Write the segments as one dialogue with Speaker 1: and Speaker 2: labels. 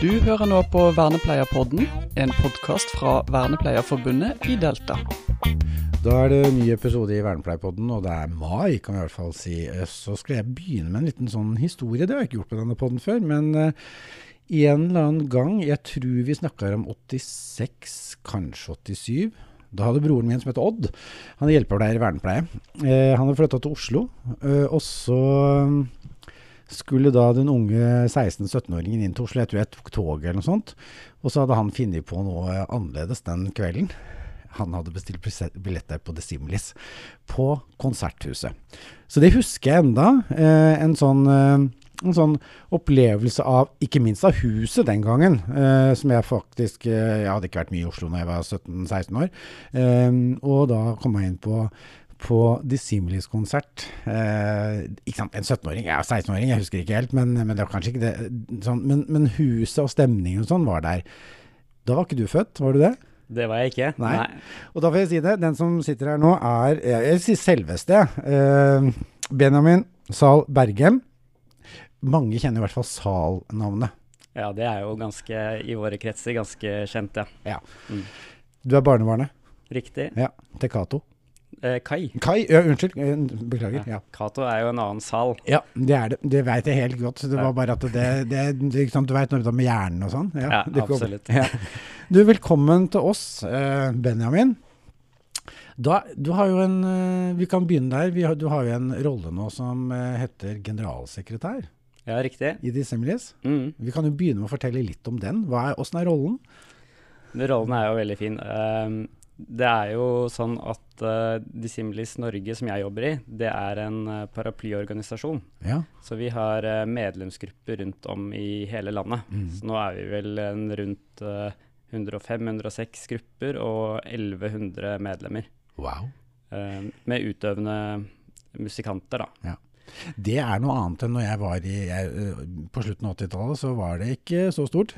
Speaker 1: Du hører nå på Vernepleierpodden, en podkast fra Vernepleierforbundet i Delta.
Speaker 2: Da er det ny episode i Vernepleierpodden, og det er mai, kan vi i hvert fall si. Eh, Så skal jeg begynne med en liten sånn historie. Det har jeg ikke gjort på denne podden før. Men uh, en eller annen gang, jeg tror vi snakker om 86, kanskje 87. Da hadde broren min som het Odd, han er hjelpepleier i vernepleie. Eh, han hadde flytta til Oslo, Eh, og så skulle da den unge 16-17-åringen inn til Oslo. Jeg tror jeg tok toget eller noe sånt. Og så hadde han funnet på noe annerledes den kvelden. Han hadde bestilt billetter på Decimilis på Konserthuset. Så det husker jeg enda. Eh, en, sånn, eh, en sånn opplevelse av, ikke minst av huset den gangen, eh, som jeg faktisk Jeg hadde ikke vært mye i Oslo da jeg var 17-16 år. og da kom jeg inn på på Dissimilis-konsert. Eh, ikke sant, En 17-åring, ja 16-åring, jeg husker ikke helt, men, men, det var kanskje ikke det. Sånn, men, men, huset og stemningen og sånn var der. Da var ikke du født, var du det?
Speaker 3: Det var jeg ikke.
Speaker 2: Nei. Nei. Og da får jeg si det. Den som sitter her nå, er Jeg sier selveste. Eh, Benjamin Zahl Bergem. Mange kjenner i hvert fall Zahl-navnet.
Speaker 3: Ja, det er jo ganske, i våre kretser, ganske kjent, ja.
Speaker 2: ja. Mm. Du er barnebarnet?
Speaker 3: Riktig.
Speaker 2: Ja, Til Cato?
Speaker 3: Eh, Kai.
Speaker 2: Kai, ja, Unnskyld. Beklager. Ja.
Speaker 3: Cato er jo en annen sal.
Speaker 2: Ja, det er det. Det vet jeg helt godt. Det var bare at det, det, det sant, Du vet noe med hjernen og sånn?
Speaker 3: Ja, ja absolutt.
Speaker 2: Ja. Du, velkommen til oss, eh, Benjamin. Da, du har jo en Vi kan begynne der. Har, du har jo en rolle nå som heter generalsekretær.
Speaker 3: Ja, riktig.
Speaker 2: I Dissimilis.
Speaker 3: Mm.
Speaker 2: Vi kan jo begynne med å fortelle litt om den. Hva er, hvordan er rollen?
Speaker 3: Rollen er jo veldig fin. Uh, det er jo sånn at uh, Dissimilis Norge, som jeg jobber i, det er en uh, paraplyorganisasjon.
Speaker 2: Ja.
Speaker 3: Så vi har uh, medlemsgrupper rundt om i hele landet.
Speaker 2: Mm.
Speaker 3: Så nå er vi vel en rundt 105-106 grupper og 1100 medlemmer.
Speaker 2: Wow.
Speaker 3: med utøvende musikanter, da.
Speaker 2: Ja. Det er noe annet enn når jeg var i jeg, På slutten av 80-tallet så var det ikke så stort.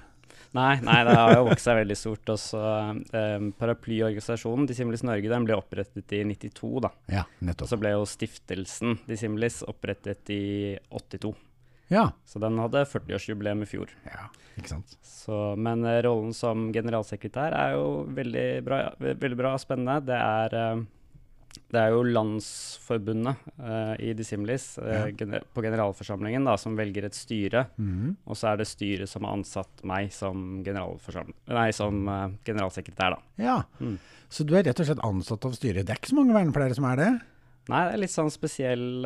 Speaker 3: Nei, nei, det har jo vokst seg veldig stort. Også, um, paraplyorganisasjonen Dissimilis Norge den ble opprettet i 92. da.
Speaker 2: Ja, nettopp.
Speaker 3: Så ble jo stiftelsen Dissimilis opprettet i 82.
Speaker 2: Ja.
Speaker 3: Så den hadde 40-årsjubileum i fjor.
Speaker 2: Ja, ikke sant.
Speaker 3: Så, men uh, rollen som generalsekretær er jo veldig bra, veldig bra spennende. Det er uh, det er jo Landsforbundet uh, i Dissimilis uh, ja. gener på generalforsamlingen da, som velger et styre.
Speaker 2: Mm.
Speaker 3: Og så er det styret som har ansatt meg som, nei, som uh, generalsekretær. da.
Speaker 2: Ja, mm. Så du er rett og slett ansatt av styret. Det er ikke så mange vernepleiere som er det?
Speaker 3: Nei, det er litt sånn spesiell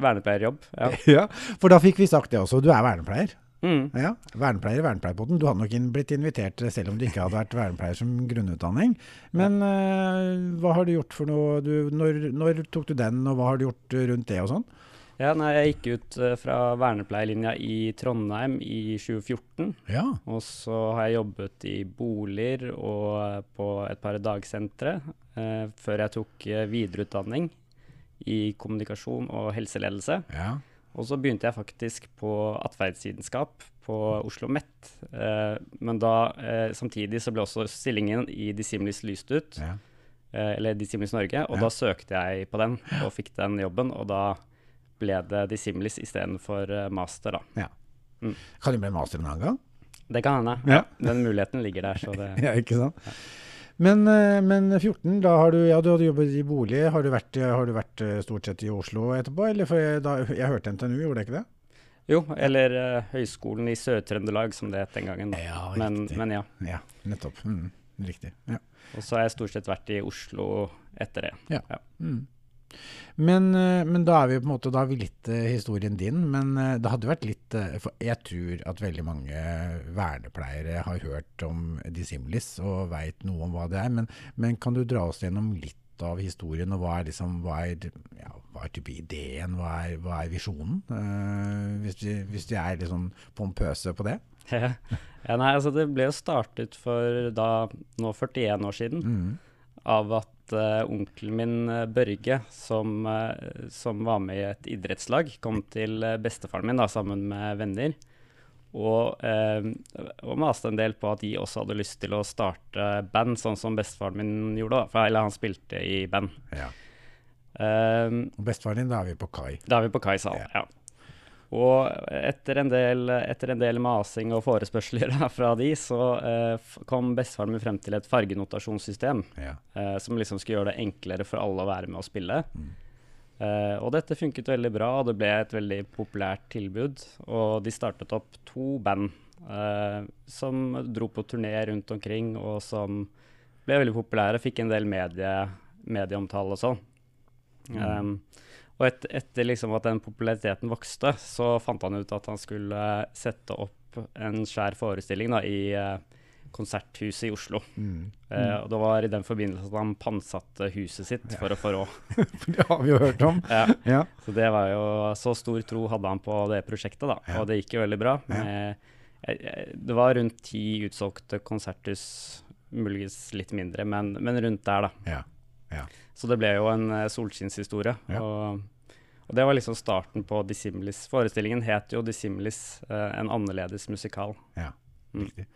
Speaker 3: vernepleierjobb. Ja.
Speaker 2: ja, for da fikk vi sagt det også. Du er vernepleier.
Speaker 3: Mm.
Speaker 2: Ja, Vernepleier i Vernepleierpodden. Du hadde nok blitt invitert selv om du ikke hadde vært vernepleier som grunnutdanning. Men uh, hva har du gjort for noe? Du, når, når, tok du den, og hva har du gjort rundt det og sånn?
Speaker 3: Ja, nei, Jeg gikk ut uh, fra vernepleierlinja i Trondheim i 2014.
Speaker 2: Ja.
Speaker 3: Og så har jeg jobbet i boliger og uh, på et par dagsentre før jeg tok videreutdanning i kommunikasjon og helseledelse.
Speaker 2: Ja.
Speaker 3: Og så begynte jeg faktisk på atferdsvitenskap på Oslo OsloMet. Eh, men da eh, samtidig så ble også stillingen i Dissimilis lyst ut.
Speaker 2: Ja.
Speaker 3: Eh, eller Dissimilis Norge. Og
Speaker 2: ja.
Speaker 3: da søkte jeg på den og fikk den jobben. Og da ble det Dissimilis istedenfor uh, master, da.
Speaker 2: Ja. Mm. Kan du bli master en annen gang?
Speaker 3: Det kan hende.
Speaker 2: Ja.
Speaker 3: Den muligheten ligger der. Så det,
Speaker 2: ja, ikke sant? Men, men, 14, da har du, ja, du hadde jobbet i bolig. Har du, vært, har du vært stort sett i Oslo etterpå? Eller for jeg, da, jeg hørte NTNU, gjorde jeg ikke det?
Speaker 3: Jo, eller uh, Høgskolen i Sør-Trøndelag, som det het den gangen. Da.
Speaker 2: Ja,
Speaker 3: men, men, ja.
Speaker 2: Ja, nettopp. Mm, riktig. Ja.
Speaker 3: Og så har jeg stort sett vært i Oslo etter det.
Speaker 2: Ja. ja. Mm. Men, men, da er vi på en måte, da har vi litt uh, historien din. Men uh, det hadde vært litt uh, For jeg tror at veldig mange vernepleiere har hørt om Dissimilis og veit noe om hva det er. Men, men, kan du dra oss gjennom litt av historien, og hva er, liksom, hva er, ja, hva er type ideen? Hva er, hva er visjonen? hvis, vi, hvis vi er litt sånn pompøse på det?
Speaker 3: ja, nei, altså Det ble startet for da nå 41 år siden.
Speaker 2: Mm.
Speaker 3: Av at uh, onkelen min uh, Børge, som, uh, som, var med i et idrettslag, kom til bestefaren min da, sammen med venner. Og, og maste en del på at de også hadde lyst til å starte band, sånn som bestefaren min gjorde. Da, for, eller han spilte i band.
Speaker 2: Ja.
Speaker 3: Um,
Speaker 2: og bestefaren din, da er vi på Kai.
Speaker 3: Da er vi på Kai sal, ja. ja. Og etter en, del, etter en del masing og forespørsler fra de, så eh, kom bestefaren min frem til et fargenotasjonssystem
Speaker 2: Ja.
Speaker 3: eh, som liksom skulle gjøre det enklere for alle å være med og spille.
Speaker 2: Mm.
Speaker 3: Eh, og dette funket veldig bra, og det ble et veldig populært tilbud. Og de startet opp to band eh, som dro på turné rundt omkring, og som ble veldig populære. Fikk en del medie, medieomtale og sånn.
Speaker 2: Mm.
Speaker 3: Um, og et, etter liksom at den populariteten vokste, så fant han ut at han skulle eh, sette opp en svær forestilling da, i eh, Konserthuset i Oslo.
Speaker 2: Mm.
Speaker 3: Eh, og det var i den forbindelse at han pantsatte huset sitt for å få råd.
Speaker 2: Det har vi jo hørt om.
Speaker 3: Ja,
Speaker 2: Ja.
Speaker 3: så det var jo Så stor tro hadde han på det prosjektet, da.
Speaker 2: Ja.
Speaker 3: Og det gikk jo veldig bra. Med, eh, det var rundt ti utsolgte konserthus, muligens litt mindre, men, men rundt der, da.
Speaker 2: Ja. Ja.
Speaker 3: Så det ble jo en uh, solskinnshistorie.
Speaker 2: Ja.
Speaker 3: Og, og det var liksom starten på Dissimilis. Forestillingen het jo Dissimilis, eh, en annerledes musikal.
Speaker 2: Ja,
Speaker 3: Mm.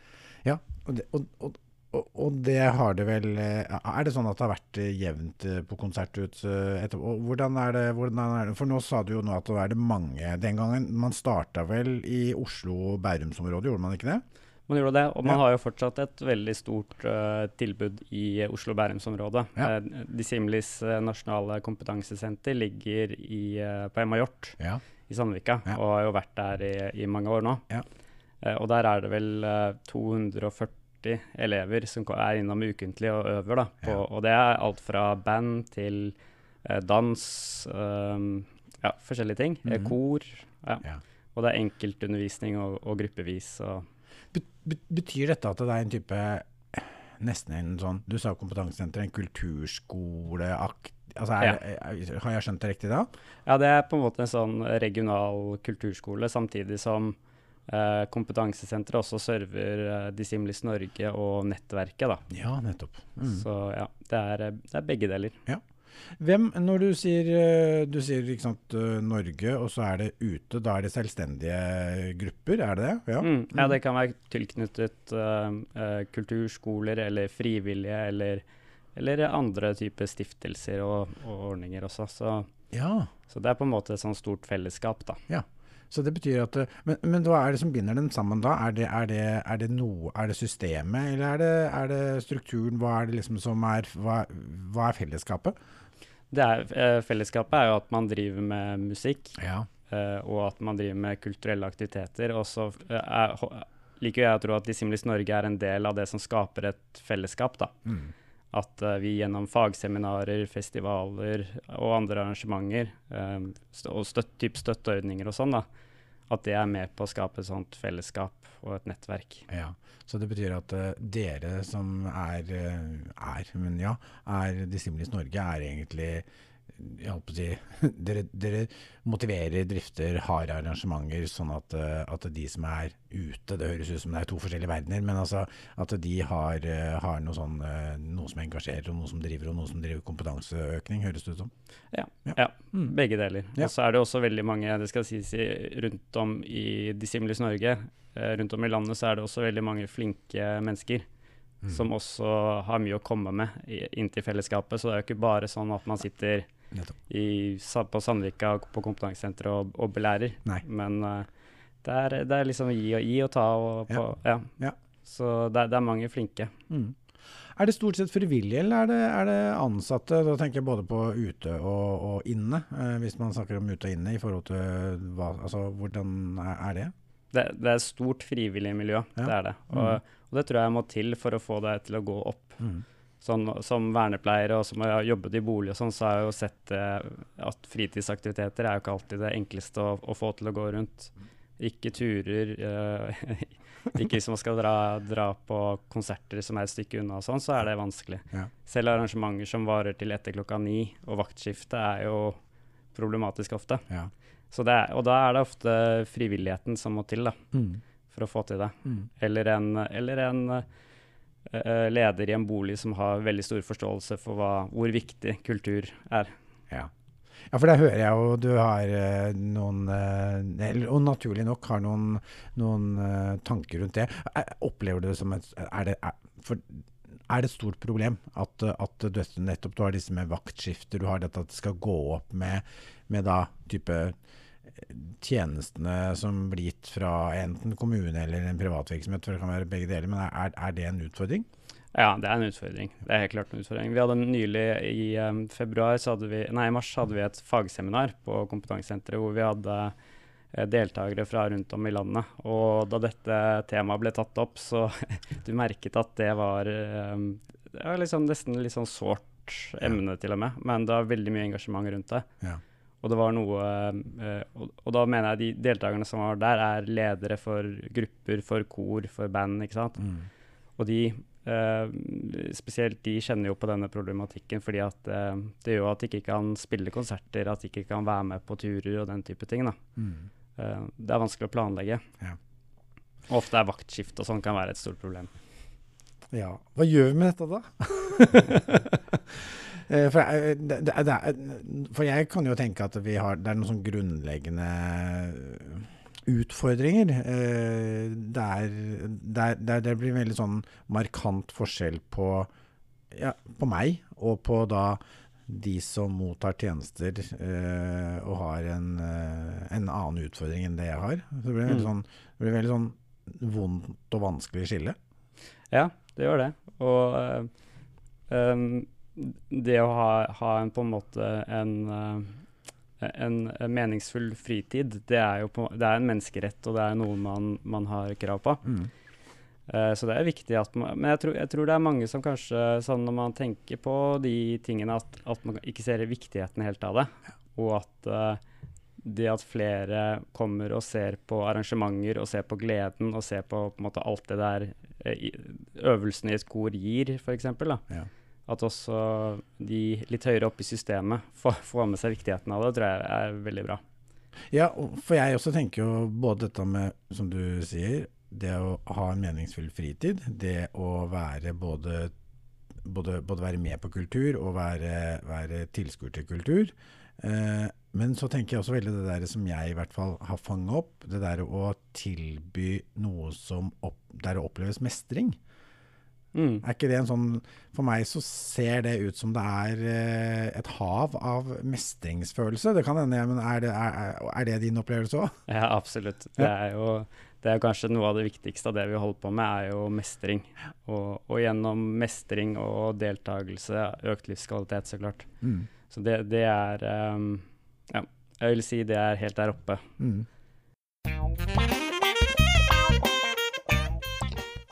Speaker 2: Ja, og det, og, og, det har det vel eh, Er det sånn at det har vært eh, jevnt eh, på konsert ut etterpå? Hvordan er, det, hvordan er det? For nå sa du jo nå at det er det mange Den gangen Man starta vel i Oslo og Bærumsområdet, gjorde man ikke det?
Speaker 3: Man gjorde det, og man
Speaker 2: Ja.
Speaker 3: har jo fortsatt et veldig stort uh, tilbud i Oslo-Bærumsområdet.
Speaker 2: Ja.
Speaker 3: Uh, Dissimilis eh, nasjonale kompetansesenter ligger i, eh, på Emma Hjort
Speaker 2: Ja.
Speaker 3: i Sandvika, og har jo vært der i, i mange år nå.
Speaker 2: Ja.
Speaker 3: Eh, og der er det vel eh, 240 elever som er innom ukentlig og øver. Da, på. Og det er alt fra band til eh, dans, eh, ja, forskjellige ting. Mm
Speaker 2: -hmm.
Speaker 3: kor. Og det er enkeltundervisning og, og gruppevis. Og,
Speaker 2: Betyr dette at det er en type Nesten en sånn Du sa kompetansesenter, en kulturskoleakt... Altså er, er, har jeg skjønt det riktig da?
Speaker 3: Ja, det er på en måte en sånn regional kulturskole, samtidig som eh, kompetansesenteret også server eh, Dissimilis Norge og nettverket, da.
Speaker 2: Ja, nettopp. Mm.
Speaker 3: Så ja, det er, eh, det er begge deler.
Speaker 2: Hvem, når du sier, eh, du sier sant, eh, Norge, og så er det ute, da er det selvstendige grupper, er det det? Ja.
Speaker 3: Mm, ja, det kan være tilknyttet eh, kulturskoler eller frivillige eller, eller andre typer stiftelser og, og ordninger også. Så,
Speaker 2: ja.
Speaker 3: så det er på en måte et sånn stort fellesskap, da. Ja.
Speaker 2: Så det betyr at Men, men hva er det som binder dem sammen da? Er det, er det, er det noe Er det systemet, eller er det, er det strukturen? Hva er det liksom som er Hva, hva er fellesskapet?
Speaker 3: Det er, eh, fellesskapet er jo at man driver med musikk.
Speaker 2: Ja.
Speaker 3: eh, og at man driver med kulturelle aktiviteter. Og så eh, er, liker jeg å tro at Dissimilis Norge er en del av det som skaper et fellesskap. da.
Speaker 2: Mm.
Speaker 3: At uh, vi gjennom fagseminarer, festivaler og andre arrangementer, um, og støtt, typ støtteordninger og sånn, da, at det er med på å skape et sånt fellesskap og et nettverk.
Speaker 2: ja. Så det betyr at uh, dere som er, eh, er Men ja, er Dissimilis Norge, er egentlig jeg holdt på å si, dere, dere motiverer, drifter, har arrangementer sånn at, eh, at de som er ute Det høres ut som det er to forskjellige verdener, men altså at de har, eh, har noe, sånn, eh, noe som engasjerer, og noe som driver, og noe som driver kompetanseøkning, høres det ut som.
Speaker 3: Ja,
Speaker 2: Ja.
Speaker 3: ja
Speaker 2: Mm.
Speaker 3: begge deler.
Speaker 2: Ja.
Speaker 3: Og så er det også veldig mange det skal sies, i- rundt om i Dissimilis Norge, rundt om i landet, så er det også veldig mange flinke mennesker.
Speaker 2: Mm.
Speaker 3: som også har mye å komme med inntil fellesskapet. Så det er jo ikke bare sånn at man sitter. I, på Sandvika på kompetansesenteret og, og belærer.
Speaker 2: Nei.
Speaker 3: Men uh, det, er, det er liksom gi og, gi og ta. Og på, ja.
Speaker 2: Ja.
Speaker 3: Så det, det er mange flinke.
Speaker 2: Mm. Er det stort sett frivillige, eller er det, er det ansatte? Da tenker jeg både på ute og, og inne, eh, hvis man snakker om ute og inne, i forhold til hva Altså, hvordan er, det?
Speaker 3: Det, det er stort frivillig miljø,
Speaker 2: Ja.
Speaker 3: det er det. Og,
Speaker 2: Mm.
Speaker 3: og det tror jeg må til for å få det til å gå opp.
Speaker 2: Mm.
Speaker 3: Sånn, som vernepleiere og som har jobbet i bolig og sånn, så har jeg jo sett eh, at fritidsaktiviteter er jo ikke alltid det enkleste å, å få til å gå rundt. Ikke turer, eh, ikke hvis man skal dra, dra på konserter som er et stykke unna og sånn, så er det vanskelig.
Speaker 2: Ja.
Speaker 3: Selv arrangementer som varer til etter klokka ni, og vaktskifte er jo problematisk ofte.
Speaker 2: Ja.
Speaker 3: Så det er, og da er det ofte frivilligheten som må til da,
Speaker 2: Mm.
Speaker 3: for å få til det.
Speaker 2: Mm.
Speaker 3: Eller en, eller en leder i en bolig som har veldig stor forståelse for hva, hvor viktig kultur er.
Speaker 2: Ja. ja, for der hører jeg jo du har eh, noen eh, eller, Og naturlig nok har noen, noen eh, tanker rundt det. Er, opplever du det som et Er det, er, for, er det et stort problem at, eh, at du, nettopp du har disse med vaktskifter, du har dette at det skal gå opp med, med da type tjenestene som blir gitt fra enten kommune eller en privatvirksomhet, for det kan være begge deler, men er, er det en utfordring?
Speaker 3: Ja, det er en utfordring. Det er helt klart en utfordring. Vi hadde nylig i um, februar, vi, nei, mars hadde vi et fagseminar på kompetansesenteret hvor vi hadde eh, deltakere fra rundt om i landet. Og da dette temaet ble tatt opp, så du merket at det var um, det var liksom nesten litt sånn sårt emne, til og med. Men det var veldig mye engasjement rundt det.
Speaker 2: Ja.
Speaker 3: Og det var noe uh, og, da mener jeg de deltakerne som var der, er ledere for grupper, for kor, for band, ikke sant.
Speaker 2: Mm.
Speaker 3: Og de Uh, spesielt de kjenner jo på denne problematikken fordi at uh, det gjør at de ikke kan spille konserter, at de ikke kan være med på turer og den type ting. da.
Speaker 2: Mm.
Speaker 3: Uh, det er vanskelig å planlegge.
Speaker 2: Ja.
Speaker 3: Og ofte er vaktskift og sånn kan være et stort problem.
Speaker 2: Ja. Hva gjør vi med dette, da? for, jeg, det, det, det, for, jeg kan jo tenke at vi har, det er noen sånn grunnleggende utfordringer. Eh, der, der, der, det blir veldig sånn markant forskjell på, ja, på meg og på da de som mottar tjenester eh, og har en, eh, en, annen utfordring enn det jeg har. Så det blir veldig mm. sånn, det blir veldig sånn vondt og vanskelig skille.
Speaker 3: Ja, det gjør det. Og um, det å ha, ha en, på en måte en uh, en, en, meningsfull fritid, det er jo på, det er en menneskerett, og det er noe man, man har krav på. Mm. Uh, så det er viktig at man Men jeg tror, jeg tror, det er mange som kanskje, sånn når man tenker på de tingene, at, at man ikke ser viktigheten helt av det. Og at uh, det at flere kommer og ser på arrangementer og ser på gleden og ser på, på en måte, alt det der uh, øvelsen i et kor gir, f.eks. Ja at også de litt høyere oppe i systemet får, med seg viktigheten av det, tror jeg er veldig bra.
Speaker 2: Ja, for jeg også tenker jo både dette med, som du sier, det å ha en meningsfull fritid, det å være både, både, både være med på kultur og være, være tilskuer til kultur. Eh, men så tenker jeg også veldig det der som jeg i hvert fall har fanget opp, det der å tilby noe som opp, der det oppleves mestring. Mm. Er ikke det en sånn For meg så ser det ut som det er eh, et hav av mestringsfølelse. Det kan hende, men er det, er, er det din opplevelse òg?
Speaker 3: Ja, absolutt. Det er jo det er kanskje noe av det viktigste av det vi holder på med, er jo mestring. Og, og gjennom mestring og deltakelse, økt livskvalitet, så klart. Mm. Så det, det er um, Ja, jeg vil si det er helt der oppe. Mm.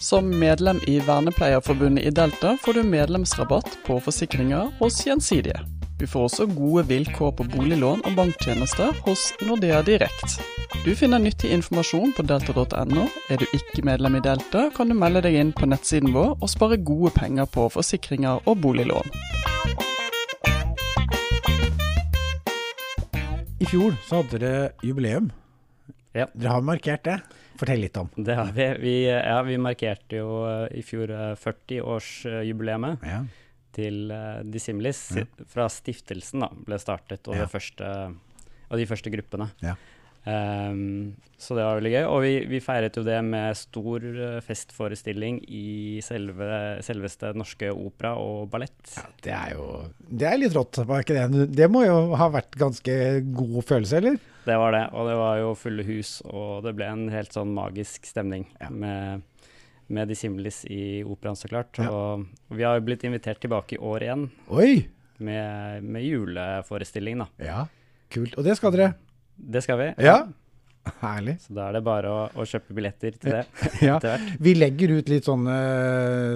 Speaker 1: Som medlem i Vernepleierforbundet i Delta får du medlemsrabatt på forsikringer hos Gjensidige. Du får også gode vilkår på boliglån og banktjenester hos Nordea Direkt. Du finner nyttig informasjon på delta.no. Er du ikke medlem i Delta, kan du melde deg inn på nettsiden vår og spare gode penger på forsikringer og boliglån.
Speaker 2: I fjor så hadde dere jubileum.
Speaker 3: Ja.
Speaker 2: Dere har markert det. Fortell litt om.
Speaker 3: Det har vi. Vi, ja, vi markerte jo uh, i fjor 40-årsjubileet uh, ja. til uh, Dissimilis. Ja. Fra stiftelsen da, ble startet, og, første, og de første gruppene. Um, så det var veldig gøy. Og vi, vi, feiret jo det med stor festforestilling i selve, selveste Norske Opera og Ballett.
Speaker 2: Ja, det er jo Det er litt rått, var ikke det? Det må jo ha vært ganske god følelse, eller?
Speaker 3: Det var det, og det var jo fulle hus, og det ble en helt sånn magisk stemning ja. med, med de Simlis i operaen, så klart. Ja. Og, og, vi har jo blitt invitert tilbake i år igjen
Speaker 2: Oi!
Speaker 3: Med, med juleforestilling, da.
Speaker 2: Ja, kult. Og det skal dere?
Speaker 3: Det skal vi.
Speaker 2: Ja. Herlig.
Speaker 3: Så da er det bare å, å kjøpe billetter til det.
Speaker 2: ja. Vi legger ut litt sånne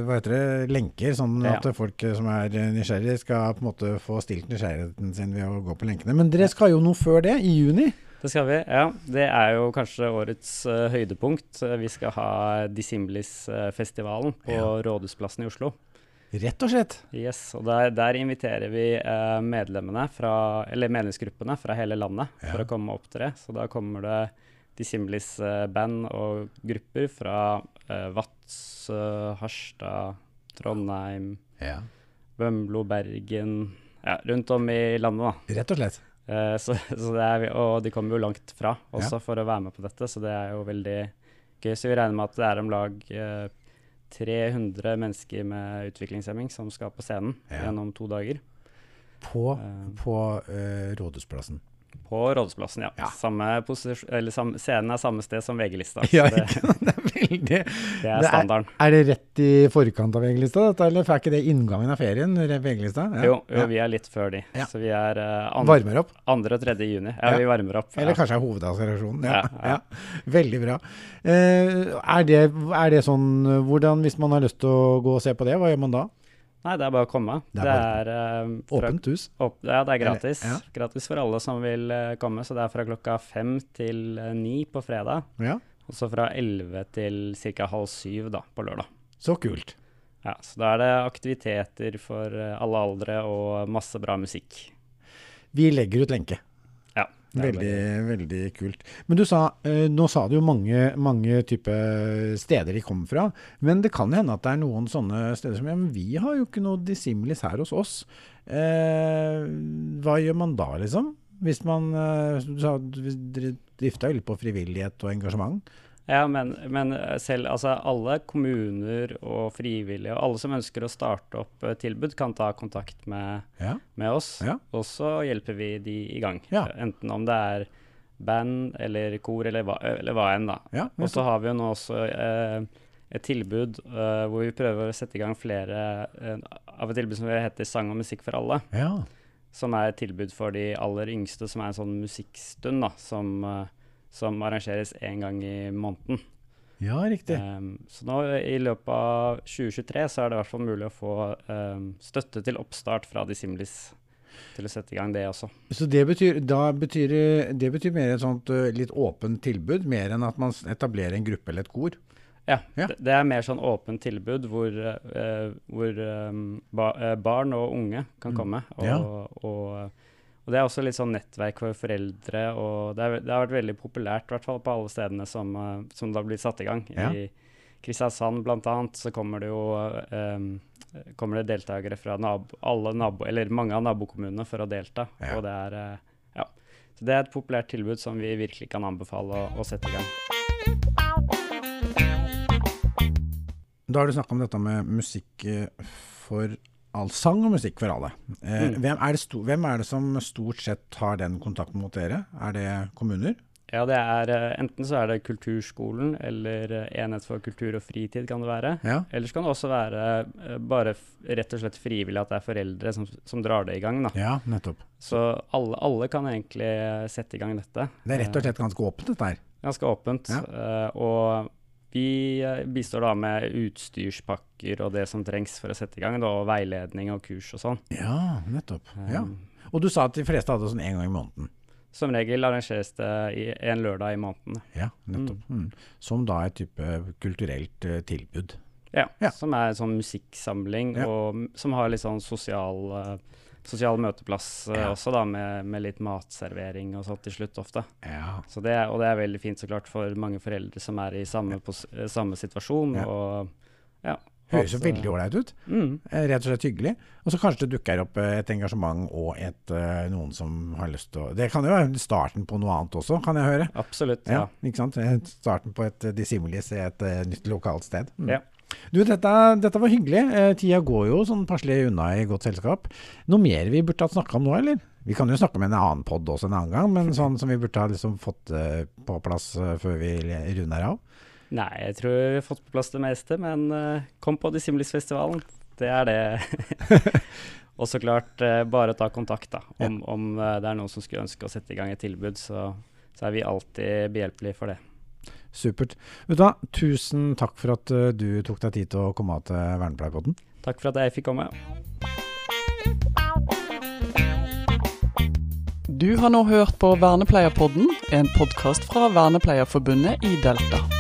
Speaker 2: hva heter det, lenker, sånn ja. at folk som er nysgjerrige, skal på en måte få stilt nysgjerrigheten sin ved å gå på lenkene. Men dere skal jo noe før det, i juni?
Speaker 3: Det skal vi, ja. Det er jo kanskje årets uh, høydepunkt. Vi skal ha Dissimilis-festivalen på ja. Rådhusplassen i Oslo.
Speaker 2: Rett og slett.
Speaker 3: Yes, og der, der inviterer vi eh, medlemmene fra, eller medlemsgruppene fra hele landet ja. for å komme og opptre. Så da kommer det Dissimilis eh, band og grupper fra eh, Vats, eh, Harstad, Trondheim, ja. Bømlo, Bergen Ja, rundt om i landet,
Speaker 2: da. Rett og slett.
Speaker 3: Eh, så, så er, og de kommer jo langt fra også ja. for å være med på dette, så det er jo veldig gøy. Så vi regner med at det er om lag eh, 300 mennesker med utviklingshemming som skal på scenen ja. gjennom to dager.
Speaker 2: På, uh, på uh, Rådhusplassen.
Speaker 3: På Rådhusplassen, ja.
Speaker 2: Ja.
Speaker 3: Samme eller samme, scenen er samme sted som VG-lista.
Speaker 2: Ja,
Speaker 3: det,
Speaker 2: det er veldig
Speaker 3: det er
Speaker 2: er-
Speaker 3: standarden.
Speaker 2: Er det rett i forkant av VG-lista, eller er ikke det inngangen av ferien? VG-lista? Ja.
Speaker 3: Jo, jo,
Speaker 2: Ja.
Speaker 3: vi er litt før de. Så vi er uh, andre,
Speaker 2: Varmer opp?
Speaker 3: andre og tredje juni. Ja, vi varmer opp.
Speaker 2: Eller kanskje er hovedasserasjonen. Ja,
Speaker 3: Ja,
Speaker 2: ja. Veldig bra. Uh, er, det, er det sånn Hvordan, hvis man har lyst til å gå og se på det, hva gjør man da?
Speaker 3: Nei, det er bare å komme.
Speaker 2: Det
Speaker 3: Det
Speaker 2: er
Speaker 3: er, eh, fra-
Speaker 2: Åpent hus?
Speaker 3: Opp, ja, det er gratis.
Speaker 2: Eller-
Speaker 3: Gratis for alle som vil uh, komme. Så det er fra klokka fem til uh, ni på fredag.
Speaker 2: Ja,
Speaker 3: Og så fra elleve til ca. halv syv da, på lørdag.
Speaker 2: så kult.
Speaker 3: Ja, så da er det aktiviteter for alle aldre og masse bra musikk.
Speaker 2: Vi legger ut lenke. Veldig, veldig kult. Men du sa, eh, nå sa du jo mange, mange type steder de kom fra. Men det kan hende at det er noen sånne steder som ja, men vi har jo ikke noe dissimilis her hos oss. Eh, hva gjør man da, liksom? Hvis man eh, Du sa du drifta jo litt på frivillighet og engasjement.
Speaker 3: Ja, men, men eh, selv altså alle kommuner og frivillige og alle som ønsker å starte opp eh, tilbud, kan ta kontakt med,
Speaker 2: Ja.
Speaker 3: med oss.
Speaker 2: Ja.
Speaker 3: Og så hjelper vi de i gang.
Speaker 2: Ja.
Speaker 3: Enten om det er band eller kor eller hva, eller hva enn, da.
Speaker 2: ja
Speaker 3: Og så har vi jo nå også eh, et tilbud eh, hvor vi prøver å sette i gang flere eh, av et tilbud som heter Sang og musikk for alle.
Speaker 2: ja.
Speaker 3: Som er et tilbud for de aller yngste, som er en sånn musikkstund da, som, eh, som arrangeres én gang i måneden.
Speaker 2: ja, riktig.
Speaker 3: Um, så nå i løpet av 2023 så er det i hvert fall mulig å få um, støtte til oppstart fra Dissimilis til å sette i gang det også.
Speaker 2: Så det betyr, betyr, det betyr mer et sånt eh, litt åpent tilbud, mer enn at man etablerer en gruppe eller et kor?
Speaker 3: Ja,
Speaker 2: Ja.
Speaker 3: Det, det er mer sånn åpent tilbud hvor, uh, hvor um, ba, uh, barn og unge kan
Speaker 2: Mm.
Speaker 3: komme. Og,
Speaker 2: Ja.
Speaker 3: og, og det er også litt sånn nettverk for foreldre, og det, er, det har vært veldig populært, i hvert fall på alle stedene som, eh, som det har blitt satt i gang.
Speaker 2: Ja.
Speaker 3: I Kristiansand annet så kommer det jo um, kommer det deltakere fra nabo, alle nabo, eller mange av nabokommunene for å delta.
Speaker 2: Ja.
Speaker 3: Og det er, ja. Så det er et populært tilbud som vi virkelig kan anbefale å, å sette i gang.
Speaker 2: Da har du snakka om dette med musikk for all sang og musikk for alle. Eh,
Speaker 3: Mm.
Speaker 2: hvem, er det sto, hvem er det som stort sett har den kontakten mot dere? Er det kommuner?
Speaker 3: Ja, det er eh, enten så er det Kulturskolen eller eh, Enhet for kultur og fritid kan det være.
Speaker 2: Ja.
Speaker 3: Eller så kan det også være eh, bare rett og slett frivillig at det er foreldre som, som drar det i gang. Da.
Speaker 2: Ja, nettopp.
Speaker 3: Så alle, alle kan egentlig sette i gang dette.
Speaker 2: Det er rett og slett ganske åpent, dette her.
Speaker 3: Ganske åpent.
Speaker 2: Ja.
Speaker 3: og vi eh, bistår da med utstyrspakker og det som trengs for å sette i gang, da, og veiledning og kurs og sånn.
Speaker 2: Ja, nettopp. Ja.
Speaker 3: Um,
Speaker 2: Og du sa at de fleste hadde sånn én gang i måneden.
Speaker 3: Som regel arrangeres det i en lørdag i måneden.
Speaker 2: Ja, nettopp. Mm. Som da et type kulturelt uh, tilbud.
Speaker 3: Ja,
Speaker 2: Ja.
Speaker 3: som er en sånn musikksamling,
Speaker 2: Ja.
Speaker 3: og som har litt sånn sosial, eh, sosial møteplass eh,
Speaker 2: Ja.
Speaker 3: også, da, med, med litt matservering og sånt til slutt ofte.
Speaker 2: Ja.
Speaker 3: Så det, og det er veldig fint så klart for mange foreldre som er i samme, eh, samme situasjon.
Speaker 2: Ja.
Speaker 3: Og ja.
Speaker 2: Høres jo veldig ålreit ut.
Speaker 3: Mm,
Speaker 2: Eh, Rett og slett hyggelig. Og så kanskje det dukker opp et engasjement og et, noen som har lyst til å Det kan jo være starten på noe annet også, kan jeg høre.
Speaker 3: absolutt.
Speaker 2: Ja, ikke sant? Starten på et dissimulis dissimilis i et nytt lokalt sted. Mm.
Speaker 3: Ja.
Speaker 2: Du, dette, dette var hyggelig. Eh, tida går jo sånn passelig unna i godt selskap. Noe mer vi burde ha snakka om nå, eller? Vi kan jo snakke om en annen pod også en annen gang, men sånn som vi burde ha liksom fått eh, på plass eh, før vi runder av.
Speaker 3: Nei, jeg tror vi har fått på plass det meste, men eh, kom på Dissimilis-festivalen. Det er det. og så klart, bare ta kontakt, da. Om, om det er noen som skulle ønske å sette i gang et tilbud, så, så er vi alltid behjelpelige for det.
Speaker 2: Supert. Vet du hva, tusen takk for at eh, du tok deg tid til å komme av til Vernepleierpodden.
Speaker 3: Takk for at jeg fikk komme.
Speaker 1: Du har nå hørt på Vernepleierpodden, en podkast fra Vernepleierforbundet i Delta.